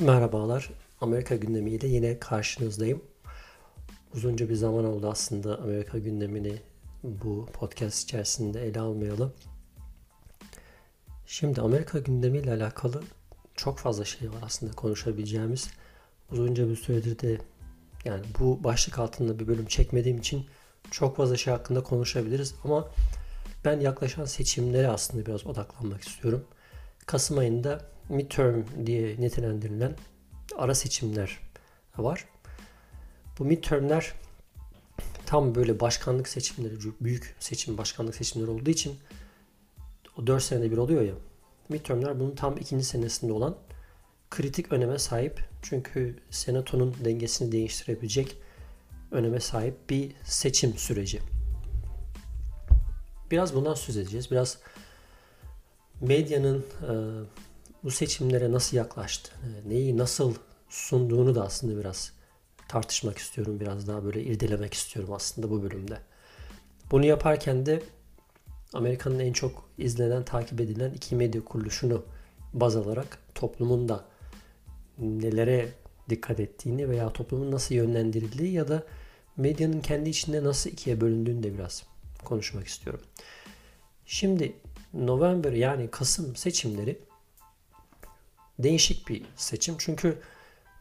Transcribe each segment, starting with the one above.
Merhabalar. Amerika gündemiyle yine karşınızdayım. Uzunca bir zaman oldu aslında Amerika gündemini bu podcast içerisinde ele almayalım. Şimdi Amerika gündemiyle alakalı çok fazla şey var aslında konuşabileceğimiz. Uzunca bir süredir de yani bu başlık altında bir bölüm çekmediğim için çok fazla şey hakkında konuşabiliriz ama ben yaklaşan seçimlere aslında biraz odaklanmak istiyorum. Kasım ayında midterm diye nitelendirilen ara seçimler var. Bu midtermler tam böyle başkanlık seçimleri, büyük seçim, başkanlık seçimleri olduğu için o 4 senede bir oluyor ya. Midtermler bunun tam ikinci senesinde olan kritik öneme sahip. Çünkü senatonun dengesini değiştirebilecek öneme sahip bir seçim süreci. Biraz bundan söz edeceğiz. Biraz medyanın bu seçimlere nasıl yaklaştı, neyi nasıl sunduğunu da aslında biraz tartışmak istiyorum. Biraz daha böyle irdelemek istiyorum aslında bu bölümde. Bunu yaparken de Amerika'nın en çok izlenen, takip edilen iki medya kuruluşunu baz alarak toplumun da nelere dikkat ettiğini veya toplumun nasıl yönlendirildiği ya da medyanın kendi içinde nasıl ikiye bölündüğünü de biraz konuşmak istiyorum. Şimdi November yani Kasım seçimleri değişik bir seçim. Çünkü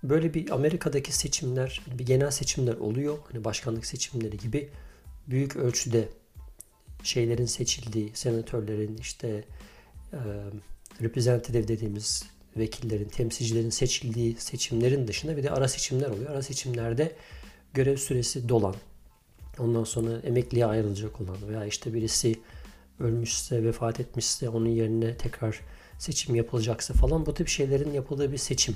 böyle bir Amerika'daki seçimler, bir genel seçimler oluyor. Hani başkanlık seçimleri gibi büyük ölçüde şeylerin seçildiği, senatörlerin işte e, representative dediğimiz vekillerin, temsilcilerin seçildiği seçimlerin dışında bir de ara seçimler oluyor. Ara seçimlerde görev süresi dolan, ondan sonra emekliye ayrılacak olan veya işte birisi ölmüşse, vefat etmişse onun yerine tekrar seçim yapılacaksa falan bu tip şeylerin yapıldığı bir seçim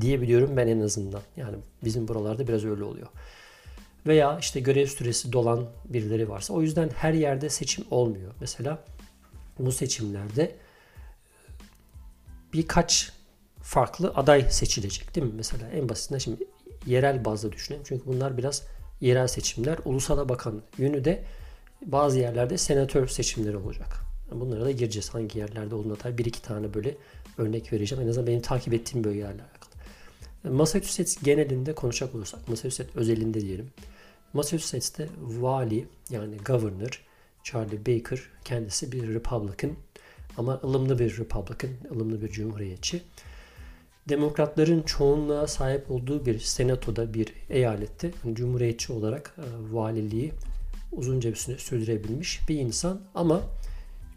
diyebiliyorum ben en azından. Yani bizim buralarda biraz öyle oluyor. Veya işte görev süresi dolan birileri varsa. O yüzden her yerde seçim olmuyor. Mesela bu seçimlerde birkaç farklı aday seçilecek değil mi? Mesela en basitinden şimdi yerel bazda düşünelim. Çünkü bunlar biraz yerel seçimler. Ulusala bakan yönü de bazı yerlerde senatör seçimleri olacak. Bunlara da gireceğiz. Hangi yerlerde olduğuna dair bir iki tane böyle örnek vereceğim. En azından benim takip ettiğim bölgelerle alakalı. Massachusetts genelinde konuşacak olursak, Massachusetts özelinde diyelim. Massachusetts'te vali yani governor Charlie Baker kendisi bir Republican ama ılımlı bir Republican, ılımlı bir cumhuriyetçi. Demokratların çoğunluğa sahip olduğu bir senatoda bir eyalette cumhuriyetçi olarak e, valiliği uzunca bir süre sürdürebilmiş bir insan ama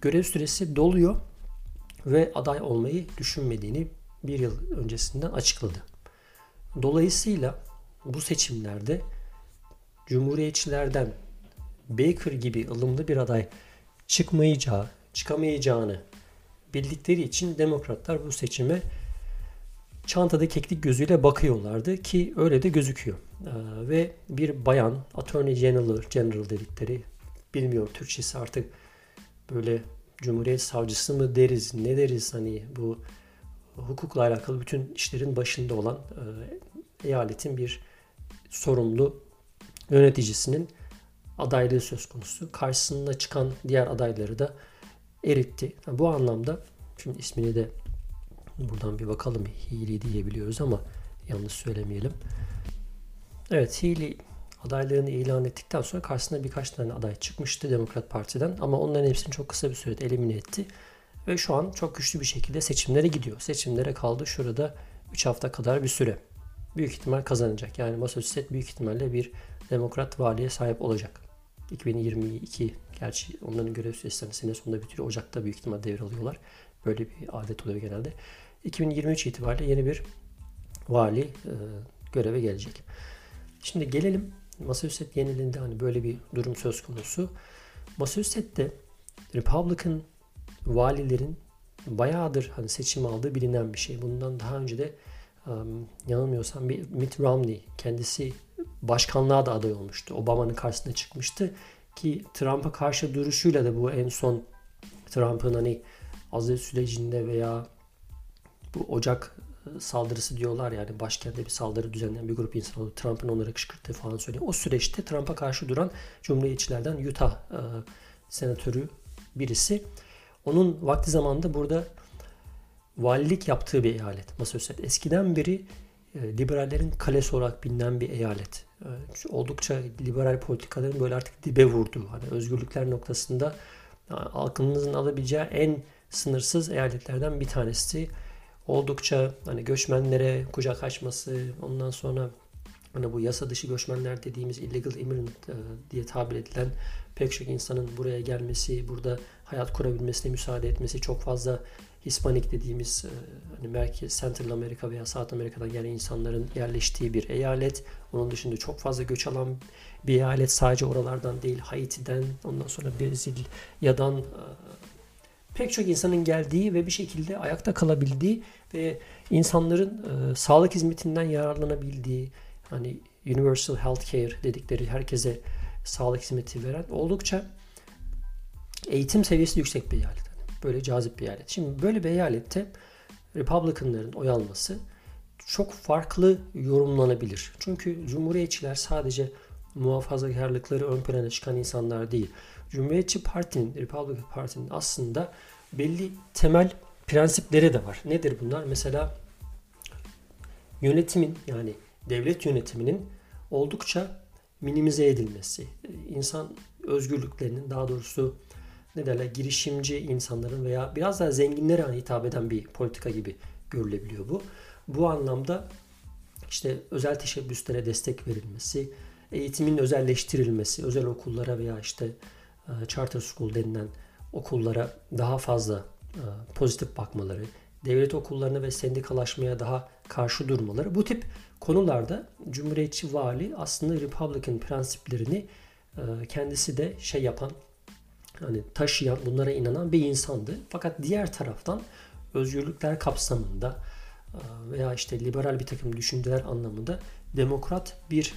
görev süresi doluyor ve aday olmayı düşünmediğini bir yıl öncesinden açıkladı. Dolayısıyla bu seçimlerde Cumhuriyetçilerden Baker gibi ılımlı bir aday çıkmayacağı, çıkamayacağını bildikleri için demokratlar bu seçime çantada keklik gözüyle bakıyorlardı ki öyle de gözüküyor. Ee, ve bir bayan Attorney General, General dedikleri bilmiyorum Türkçesi artık böyle Cumhuriyet Savcısı mı deriz ne deriz hani bu hukukla alakalı bütün işlerin başında olan e, eyaletin bir sorumlu yöneticisinin adaylığı söz konusu. Karşısında çıkan diğer adayları da eritti. Yani bu anlamda şimdi ismini de buradan bir bakalım Healy diyebiliyoruz ama yanlış söylemeyelim. Evet Healy adaylarını ilan ettikten sonra karşısına birkaç tane aday çıkmıştı Demokrat Parti'den ama onların hepsini çok kısa bir sürede elimine etti. Ve şu an çok güçlü bir şekilde seçimlere gidiyor. Seçimlere kaldı şurada 3 hafta kadar bir süre. Büyük ihtimal kazanacak. Yani Massachusetts büyük ihtimalle bir demokrat valiye sahip olacak. 2022 gerçi onların görev süresi sene sonunda bitiyor. Ocak'ta büyük ihtimal devralıyorlar. Böyle bir adet oluyor genelde. 2023 itibariyle yeni bir vali e, göreve gelecek. Şimdi gelelim Massachusetts genelinde hani böyle bir durum söz konusu. Massachusetts'te Republican valilerin bayağıdır hani seçim aldığı bilinen bir şey. Bundan daha önce de um, yanılmıyorsam bir Mitt Romney kendisi başkanlığa da aday olmuştu. Obama'nın karşısına çıkmıştı ki Trump'a karşı duruşuyla da bu en son Trump'ın hani azil sürecinde veya bu Ocak saldırısı diyorlar yani başkentte bir saldırı düzenleyen bir grup insan oldu. Trump'ın onları kışkırttığı falan söylüyor. O süreçte Trump'a karşı duran Cumhuriyetçilerden Utah e, senatörü birisi. Onun vakti zamanında burada valilik yaptığı bir eyalet Massachusetts. Eskiden beri e, liberallerin kalesi olarak bilinen bir eyalet. E, oldukça liberal politikaların böyle artık dibe vurduğu, hani özgürlükler noktasında halkınızın alabileceği en sınırsız eyaletlerden bir tanesi. Oldukça hani göçmenlere kucak açması, ondan sonra hani bu yasa dışı göçmenler dediğimiz illegal immigrant e, diye tabir edilen pek çok insanın buraya gelmesi, burada hayat kurabilmesine müsaade etmesi, çok fazla Hispanik dediğimiz e, hani merkez Central Amerika veya South Amerika'dan gelen insanların yerleştiği bir eyalet. Onun dışında çok fazla göç alan bir eyalet. Sadece oralardan değil Haiti'den, ondan sonra Brezilya'dan e, pek çok insanın geldiği ve bir şekilde ayakta kalabildiği ve insanların e, sağlık hizmetinden yararlanabildiği hani universal health care dedikleri herkese sağlık hizmeti veren oldukça eğitim seviyesi yüksek bir eyalet. Böyle cazip bir eyalet. Şimdi böyle bir eyalette Republicanların oy alması çok farklı yorumlanabilir. Çünkü Cumhuriyetçiler sadece muhafazakarlıkları ön plana çıkan insanlar değil. Cumhuriyetçi Parti'nin, Republican Parti'nin aslında belli temel prensipleri de var. Nedir bunlar? Mesela yönetimin yani devlet yönetiminin oldukça minimize edilmesi, insan özgürlüklerinin daha doğrusu ne derler girişimci insanların veya biraz daha zenginlere hani hitap eden bir politika gibi görülebiliyor bu. Bu anlamda işte özel teşebbüslere destek verilmesi, eğitimin özelleştirilmesi, özel okullara veya işte charter school denilen okullara daha fazla e, pozitif bakmaları, devlet okullarına ve sendikalaşmaya daha karşı durmaları bu tip konularda Cumhuriyetçi vali aslında Republican prensiplerini e, kendisi de şey yapan hani taşıyan, bunlara inanan bir insandı. Fakat diğer taraftan özgürlükler kapsamında e, veya işte liberal bir takım düşünceler anlamında demokrat bir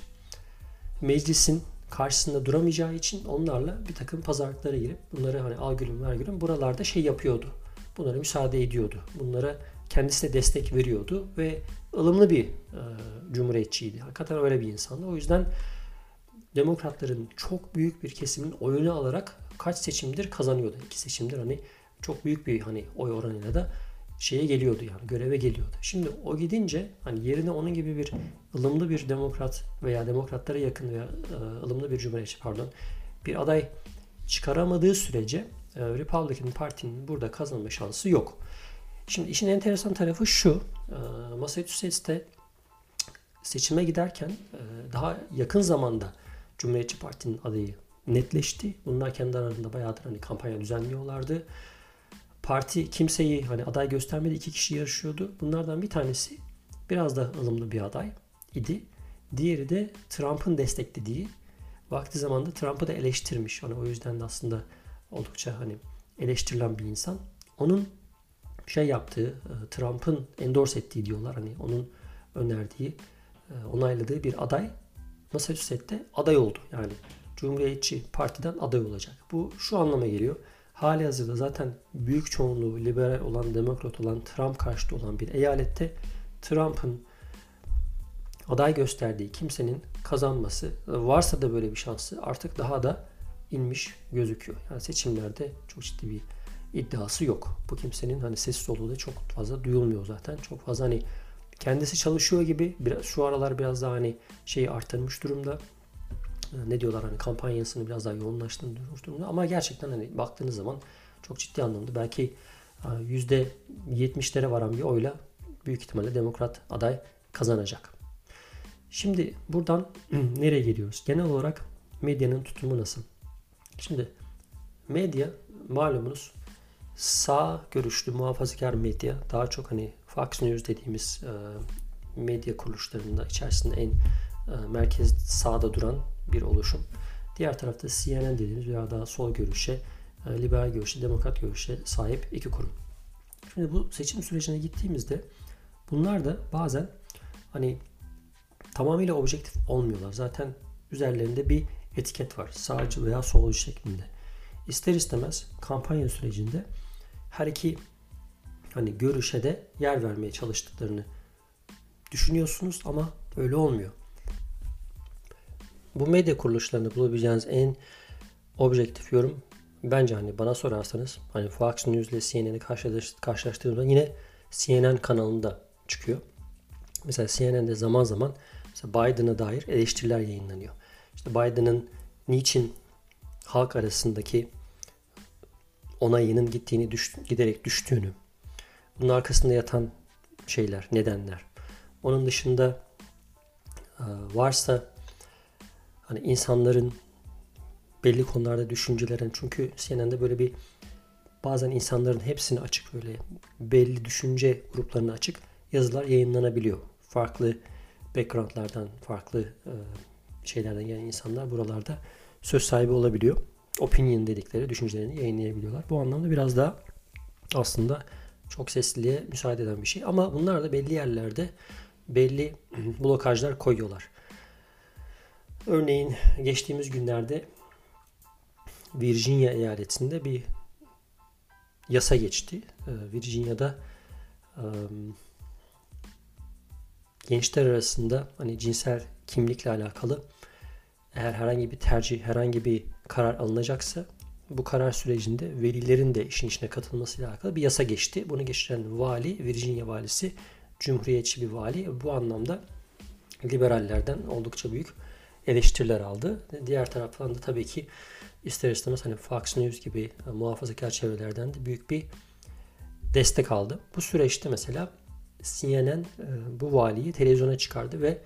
meclisin karşısında duramayacağı için onlarla bir takım pazarlıklara girip bunları hani al gülüm ver gülüm buralarda şey yapıyordu. Bunlara müsaade ediyordu. Bunlara kendisi de destek veriyordu ve ılımlı bir e, cumhuriyetçiydi. Hakikaten öyle bir insandı. O yüzden demokratların çok büyük bir kesimin oyunu alarak kaç seçimdir kazanıyordu. İki seçimdir hani çok büyük bir hani oy oranıyla da şeye geliyordu yani göreve geliyordu. Şimdi o gidince hani yerine onun gibi bir ılımlı bir demokrat veya demokratlara yakın veya e, ılımlı bir cumhuriyetçi pardon bir aday çıkaramadığı sürece e, Republican Parti'nin burada kazanma şansı yok. Şimdi işin enteresan tarafı şu. E, Massachusetts'te seçime giderken daha yakın zamanda Cumhuriyetçi Parti'nin adayı netleşti. Bunlar kendi aralarında bayağıdır hani kampanya düzenliyorlardı. Parti kimseyi hani aday göstermedi. iki kişi yarışıyordu. Bunlardan bir tanesi biraz da ılımlı bir aday idi. Diğeri de Trump'ın desteklediği vakti zamanda Trump'ı da eleştirmiş. Hani o yüzden de aslında oldukça hani eleştirilen bir insan. Onun şey yaptığı, e, Trump'ın endorse ettiği diyorlar. Hani onun önerdiği, e, onayladığı bir aday Massachusetts'te aday oldu. Yani Cumhuriyetçi Parti'den aday olacak. Bu şu anlama geliyor. Hali hazırda zaten büyük çoğunluğu liberal olan, demokrat olan, Trump karşıtı olan bir eyalette Trump'ın aday gösterdiği kimsenin kazanması varsa da böyle bir şansı artık daha da inmiş gözüküyor. Yani seçimlerde çok ciddi bir iddiası yok. Bu kimsenin hani ses soluğu da çok fazla duyulmuyor zaten. Çok fazla hani kendisi çalışıyor gibi biraz şu aralar biraz daha hani şeyi artırmış durumda. Ne diyorlar hani kampanyasını biraz daha yoğunlaştırmış durumda. Ama gerçekten hani baktığınız zaman çok ciddi anlamda belki %70'lere varan bir oyla büyük ihtimalle demokrat aday kazanacak. Şimdi buradan nereye geliyoruz? Genel olarak medyanın tutumu nasıl? Şimdi medya malumunuz sağ görüşlü muhafazakar medya daha çok hani Fox News dediğimiz e, medya kuruluşlarında içerisinde en e, merkez sağda duran bir oluşum. Diğer tarafta CNN dediğimiz veya daha sol görüşe, e, liberal görüşe, demokrat görüşe sahip iki kurum. Şimdi bu seçim sürecine gittiğimizde bunlar da bazen hani tamamıyla objektif olmuyorlar. Zaten üzerlerinde bir etiket var. Sağcı veya solcu şeklinde. İster istemez kampanya sürecinde her iki hani görüşe de yer vermeye çalıştıklarını düşünüyorsunuz ama öyle olmuyor. Bu medya kuruluşlarında bulabileceğiniz en objektif yorum bence hani bana sorarsanız hani Fox News ile CNN'i karşılaştırdığımda yine CNN kanalında çıkıyor. Mesela CNN'de zaman zaman Biden'a dair eleştiriler yayınlanıyor. İşte Biden'ın niçin halk arasındaki onayının gittiğini düş, giderek düştüğünü, bunun arkasında yatan şeyler, nedenler. Onun dışında varsa hani insanların belli konularda düşüncelerin çünkü CNN'de böyle bir bazen insanların hepsini açık böyle belli düşünce gruplarına açık yazılar yayınlanabiliyor. Farklı backgroundlardan, farklı e, şeylerden gelen insanlar buralarda söz sahibi olabiliyor. Opinion dedikleri düşüncelerini yayınlayabiliyorlar. Bu anlamda biraz daha aslında çok sesliliğe müsaade eden bir şey. Ama bunlar da belli yerlerde belli blokajlar koyuyorlar. Örneğin geçtiğimiz günlerde Virginia eyaletinde bir yasa geçti. Ee, Virginia'da gençler arasında hani cinsel kimlikle alakalı eğer herhangi bir tercih, herhangi bir karar alınacaksa bu karar sürecinde velilerin de işin içine katılmasıyla alakalı bir yasa geçti. Bunu geçiren vali, Virginia valisi, cumhuriyetçi bir vali. Bu anlamda liberallerden oldukça büyük eleştiriler aldı. Diğer taraftan da tabii ki ister istemez hani Fox News gibi muhafazakar çevrelerden de büyük bir destek aldı. Bu süreçte mesela CNN e, bu valiyi televizyona çıkardı ve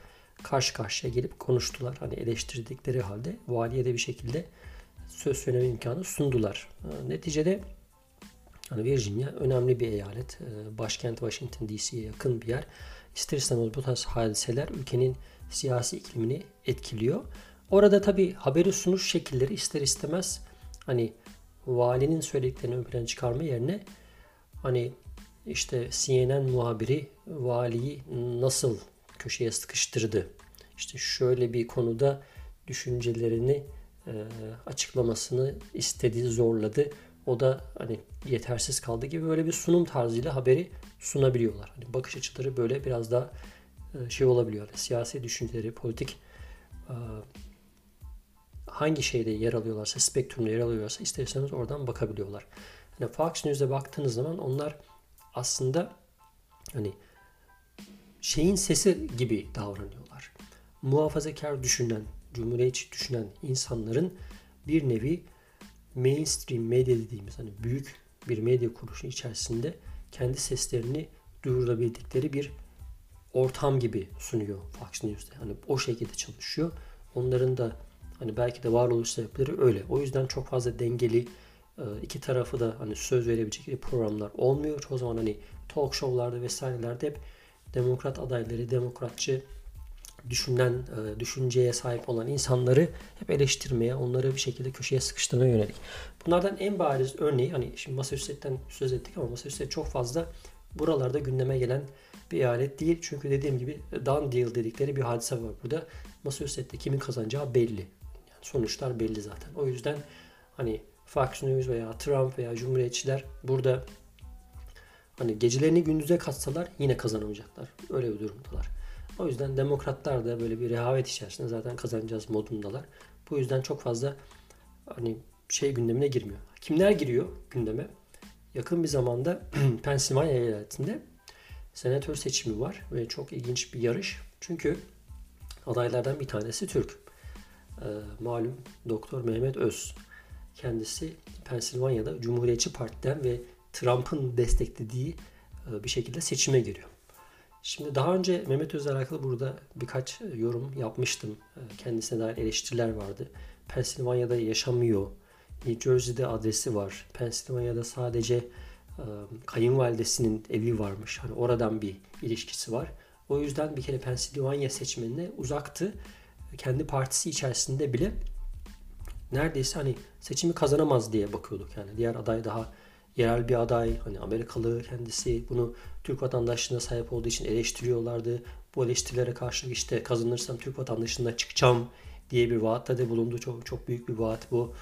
karşı karşıya gelip konuştular. Hani eleştirdikleri halde valiye de bir şekilde söz söyleme imkanı sundular. E, neticede hani Virginia önemli bir eyalet. E, başkent Washington DC'ye yakın bir yer. İster istemez bu tarz hadiseler ülkenin siyasi iklimini etkiliyor. Orada tabi haberi sunuş şekilleri ister istemez hani valinin söylediklerini ön plana çıkarma yerine hani işte CNN muhabiri valiyi nasıl köşeye sıkıştırdı. İşte şöyle bir konuda düşüncelerini e, açıklamasını istedi, zorladı. O da hani yetersiz kaldı gibi böyle bir sunum tarzıyla haberi sunabiliyorlar. Hani bakış açıları böyle biraz daha şey olabiliyor. Yani siyasi düşünceleri, politik e, hangi şeyde yer alıyorlarsa, spektrumda yer alıyorlarsa isterseniz oradan bakabiliyorlar. Hani Fox News'e baktığınız zaman onlar aslında hani şeyin sesi gibi davranıyorlar. Muhafazakar düşünen, cumhuriyetçi düşünen insanların bir nevi mainstream medya dediğimiz hani büyük bir medya kuruluşu içerisinde kendi seslerini duyurabildikleri bir ortam gibi sunuyor Fox News'te. Hani o şekilde çalışıyor. Onların da hani belki de varoluş sebepleri öyle. O yüzden çok fazla dengeli e, iki tarafı da hani söz verebilecek programlar olmuyor. O zaman hani talk show'larda vesairelerde hep demokrat adayları, demokratçı düşünen, e, düşünceye sahip olan insanları hep eleştirmeye, onları bir şekilde köşeye sıkıştırmaya yönelik. Bunlardan en bariz örneği hani şimdi Massachusetts'ten söz ettik ama Massachusetts çok fazla buralarda gündeme gelen bir eyalet değil. Çünkü dediğim gibi done deal dedikleri bir hadise var burada. Massachusetts'te kimin kazanacağı belli. Yani sonuçlar belli zaten. O yüzden hani Fox News veya Trump veya Cumhuriyetçiler burada hani gecelerini gündüze katsalar yine kazanamayacaklar. Öyle bir durumdalar. O yüzden demokratlar da böyle bir rehavet içerisinde zaten kazanacağız modundalar. Bu yüzden çok fazla hani şey gündemine girmiyor. Kimler giriyor gündeme? Yakın bir zamanda Pennsylvania eyaletinde senatör seçimi var ve çok ilginç bir yarış. Çünkü adaylardan bir tanesi Türk. Ee, malum Doktor Mehmet Öz. Kendisi Pensilvanya'da Cumhuriyetçi Parti'den ve Trump'ın desteklediği e, bir şekilde seçime giriyor. Şimdi daha önce Mehmet Öz'le alakalı burada birkaç yorum yapmıştım. E, kendisine dair eleştiriler vardı. Pensilvanya'da yaşamıyor. New Jersey'de adresi var. Pensilvanya'da sadece e, kayınvalidesinin evi varmış. Hani oradan bir ilişkisi var. O yüzden bir kere Pensilvanya seçmenine uzaktı. Kendi partisi içerisinde bile neredeyse hani seçimi kazanamaz diye bakıyorduk. Yani diğer aday daha yerel bir aday, hani Amerikalı kendisi bunu Türk vatandaşlığına sahip olduğu için eleştiriyorlardı. Bu eleştirilere karşılık işte kazanırsam Türk vatandaşlığına çıkacağım diye bir vaatte de bulundu. Çok çok büyük bir vaat bu.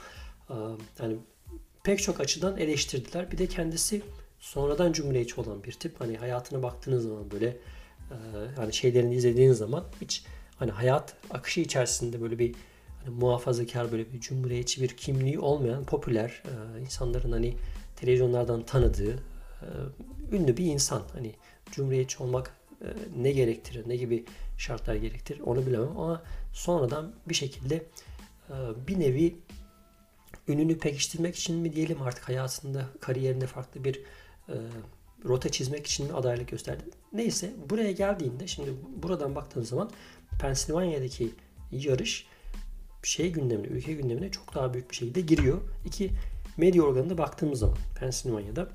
Yani pek çok açıdan eleştirdiler. Bir de kendisi sonradan cumhuriyetçi olan bir tip. Hani hayatına baktığınız zaman böyle hani şeylerini izlediğiniz zaman hiç hani hayat akışı içerisinde böyle bir hani muhafazakar böyle bir cumhuriyetçi bir kimliği olmayan popüler insanların hani televizyonlardan tanıdığı ünlü bir insan. Hani cumhuriyetçi olmak e, ne gerektirir, ne gibi şartlar gerektirir onu bilemem ama sonradan bir şekilde e, bir nevi ününü pekiştirmek için mi diyelim artık hayatında, kariyerinde farklı bir e, rota çizmek için mi adaylık gösterdi. Neyse buraya geldiğinde şimdi buradan baktığınız zaman Pennsylvania'daki yarış şey gündemine, ülke gündemine çok daha büyük bir şekilde giriyor. İki medya organında baktığımız zaman Pennsylvania'da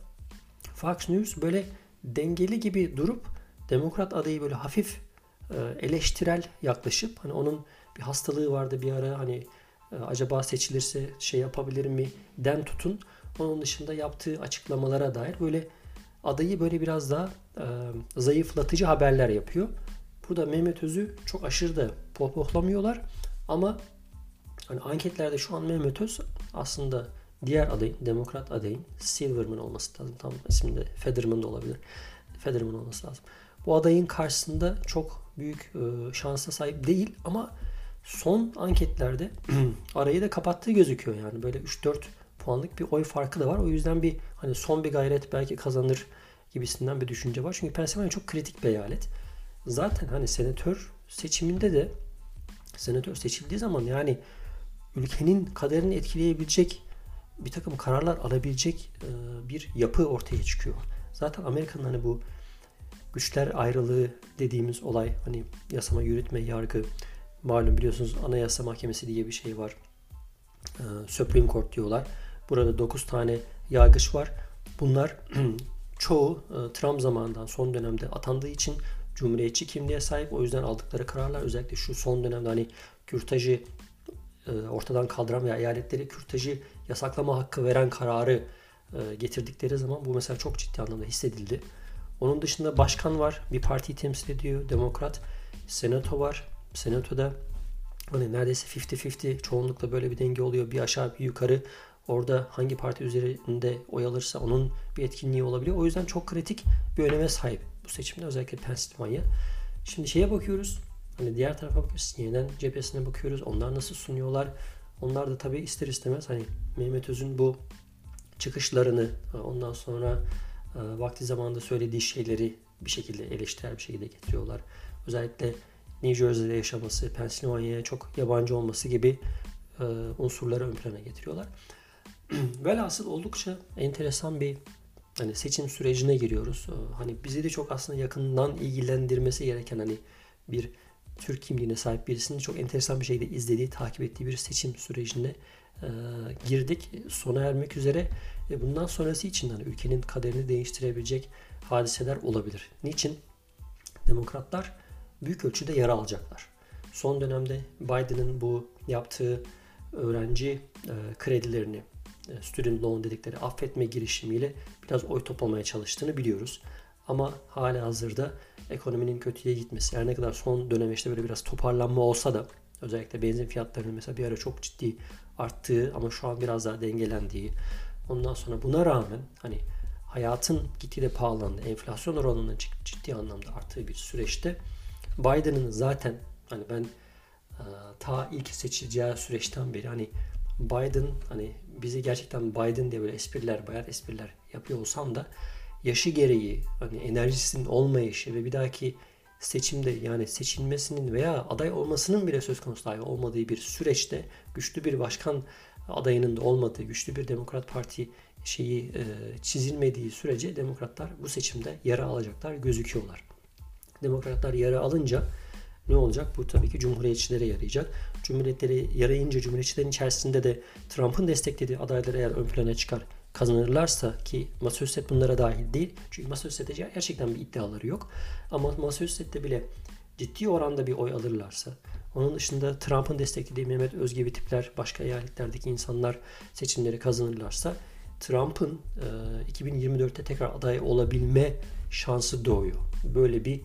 Fox News böyle dengeli gibi durup demokrat adayı böyle hafif e, eleştirel yaklaşıp hani onun bir hastalığı vardı bir ara hani acaba seçilirse şey yapabilir mi den tutun. Onun dışında yaptığı açıklamalara dair böyle adayı böyle biraz daha e, zayıflatıcı haberler yapıyor. Burada Mehmet Öz'ü çok aşırı da pohpohlamıyorlar ama hani anketlerde şu an Mehmet Öz aslında diğer adayın, demokrat adayın Silverman olması lazım. Tam isminde Federman da olabilir. Federman olması lazım. Bu adayın karşısında çok büyük e, şansa sahip değil ama son anketlerde arayı da kapattığı gözüküyor yani böyle 3-4 puanlık bir oy farkı da var. O yüzden bir hani son bir gayret belki kazanır gibisinden bir düşünce var. Çünkü Pennsylvania çok kritik bir eyalet. Zaten hani senatör seçiminde de senatör seçildiği zaman yani ülkenin kaderini etkileyebilecek bir takım kararlar alabilecek e, bir yapı ortaya çıkıyor. Zaten Amerika'nın hani bu güçler ayrılığı dediğimiz olay hani yasama, yürütme, yargı malum biliyorsunuz Anayasa Mahkemesi diye bir şey var. E, Supreme Court diyorlar. Burada 9 tane yargıç var. Bunlar çoğu e, Trump zamanından son dönemde atandığı için cumhuriyetçi kimliğe sahip. O yüzden aldıkları kararlar özellikle şu son dönemde hani kürtajı e, ortadan kaldıran veya eyaletleri kürtajı yasaklama hakkı veren kararı e, getirdikleri zaman bu mesela çok ciddi anlamda hissedildi. Onun dışında başkan var. Bir partiyi temsil ediyor. Demokrat. Senato var. Senatoda hani neredeyse 50-50 çoğunlukla böyle bir denge oluyor. Bir aşağı bir yukarı. Orada hangi parti üzerinde oy alırsa onun bir etkinliği olabiliyor. O yüzden çok kritik bir öneme sahip bu seçimde özellikle Pennsylvania. Şimdi şeye bakıyoruz. Hani diğer tarafa bakıyoruz. CNN cephesine bakıyoruz. Onlar nasıl sunuyorlar? Onlar da tabii ister istemez hani Mehmet Öz'ün bu çıkışlarını ondan sonra e, vakti zamanında söylediği şeyleri bir şekilde eleştirel bir şekilde getiriyorlar. Özellikle New Jersey'de yaşaması, Pennsylvania'ya çok yabancı olması gibi e, unsurları ön plana getiriyorlar. Velhasıl oldukça enteresan bir hani seçim sürecine giriyoruz. E, hani bizi de çok aslında yakından ilgilendirmesi gereken hani bir Türk kimliğine sahip birisinin çok enteresan bir şekilde izlediği, takip ettiği bir seçim sürecine e, girdik. Sona ermek üzere ve bundan sonrası için hani ülkenin kaderini değiştirebilecek hadiseler olabilir. Niçin? Demokratlar büyük ölçüde yara alacaklar. Son dönemde Biden'ın bu yaptığı öğrenci e, kredilerini, e, student loan dedikleri affetme girişimiyle biraz oy toplamaya çalıştığını biliyoruz. Ama hala hazırda ekonominin kötüye gitmesi, her ne kadar son dönem işte böyle biraz toparlanma olsa da özellikle benzin fiyatlarının mesela bir ara çok ciddi arttığı ama şu an biraz daha dengelendiği. Ondan sonra buna rağmen hani hayatın gitgide pahalandığı, enflasyon oranının ciddi anlamda arttığı bir süreçte Biden'ın zaten hani ben e, ta ilk seçileceği süreçten beri hani Biden hani bizi gerçekten Biden diye böyle espriler, bayat espriler yapıyor olsam da yaşı gereği hani enerjisinin olmayışı ve bir dahaki seçimde yani seçilmesinin veya aday olmasının bile söz konusu dahi olmadığı bir süreçte güçlü bir başkan adayının da olmadığı, güçlü bir Demokrat Parti şeyi e, çizilmediği sürece demokratlar bu seçimde yara alacaklar gözüküyorlar. Demokratlar yara alınca ne olacak? Bu tabii ki cumhuriyetçilere yarayacak. Cumhuriyetleri yarayınca cumhuriyetçilerin içerisinde de Trump'ın desteklediği adaylar eğer ön plana çıkar kazanırlarsa ki Massachusetts bunlara dahil değil. Çünkü Massachusetts'te gerçekten bir iddiaları yok. Ama Massachusetts'te bile ciddi oranda bir oy alırlarsa onun dışında Trump'ın desteklediği Mehmet Öz gibi tipler başka eyaletlerdeki insanlar seçimleri kazanırlarsa Trump'ın e, 2024'te tekrar aday olabilme şansı doğuyor. Böyle bir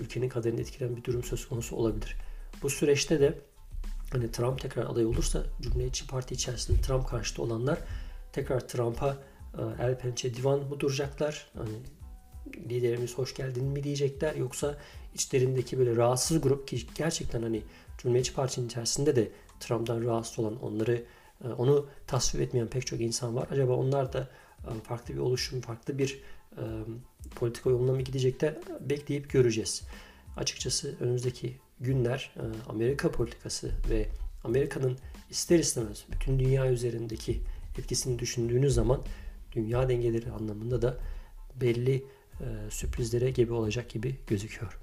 ülkenin kaderini etkileyen bir durum söz konusu olabilir. Bu süreçte de hani Trump tekrar aday olursa Cumhuriyetçi Parti içerisinde Trump karşıtı olanlar tekrar Trump'a e, el pençe divan mı duracaklar? Hani liderimiz hoş geldin mi diyecekler yoksa içlerindeki böyle rahatsız grup ki gerçekten hani Cumhuriyetçi Parti'nin içerisinde de Trump'dan rahatsız olan onları e, onu tasvip etmeyen pek çok insan var. Acaba onlar da e, farklı bir oluşum, farklı bir e, politika yoluna mı gidecek de bekleyip göreceğiz. Açıkçası önümüzdeki günler e, Amerika politikası ve Amerika'nın ister istemez bütün dünya üzerindeki etkisini düşündüğünüz zaman dünya dengeleri anlamında da belli e, sürprizlere gebe olacak gibi gözüküyor.